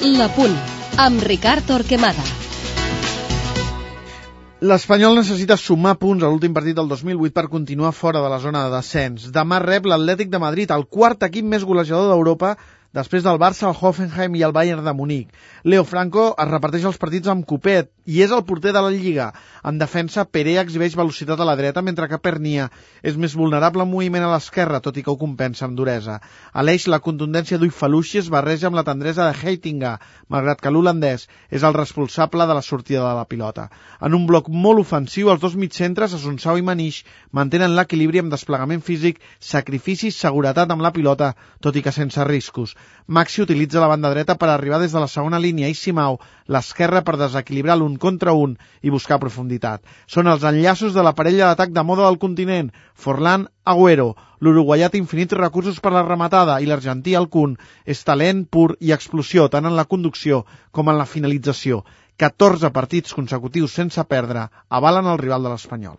La Punt, amb Ricard Torquemada. L'Espanyol necessita sumar punts a l'últim partit del 2008 per continuar fora de la zona de descens. Demà rep l'Atlètic de Madrid, el quart equip més golejador d'Europa, després del Barça, el Hoffenheim i el Bayern de Munic. Leo Franco es reparteix els partits amb copet i és el porter de la Lliga. En defensa, Perea exhibeix velocitat a la dreta, mentre que Pernia és més vulnerable en moviment a l'esquerra, tot i que ho compensa amb duresa. A l'eix, la contundència d'Uifaluixi es barreja amb la tendresa de Heitinga, malgrat que l'holandès és el responsable de la sortida de la pilota. En un bloc molt ofensiu, els dos mitcentres, Asunsau i Manix, mantenen l'equilibri amb desplegament físic, sacrificis, seguretat amb la pilota, tot i que sense riscos. Maxi utilitza la banda dreta per arribar des de la segona línia i Simau l'esquerra per desequilibrar l'un contra un i buscar profunditat. Són els enllaços de la parella d'atac de moda del continent, Forlán Agüero. L'uruguaià té infinits recursos per la rematada i l'argentí Alcun és talent pur i explosió tant en la conducció com en la finalització. 14 partits consecutius sense perdre avalen el rival de l'Espanyol.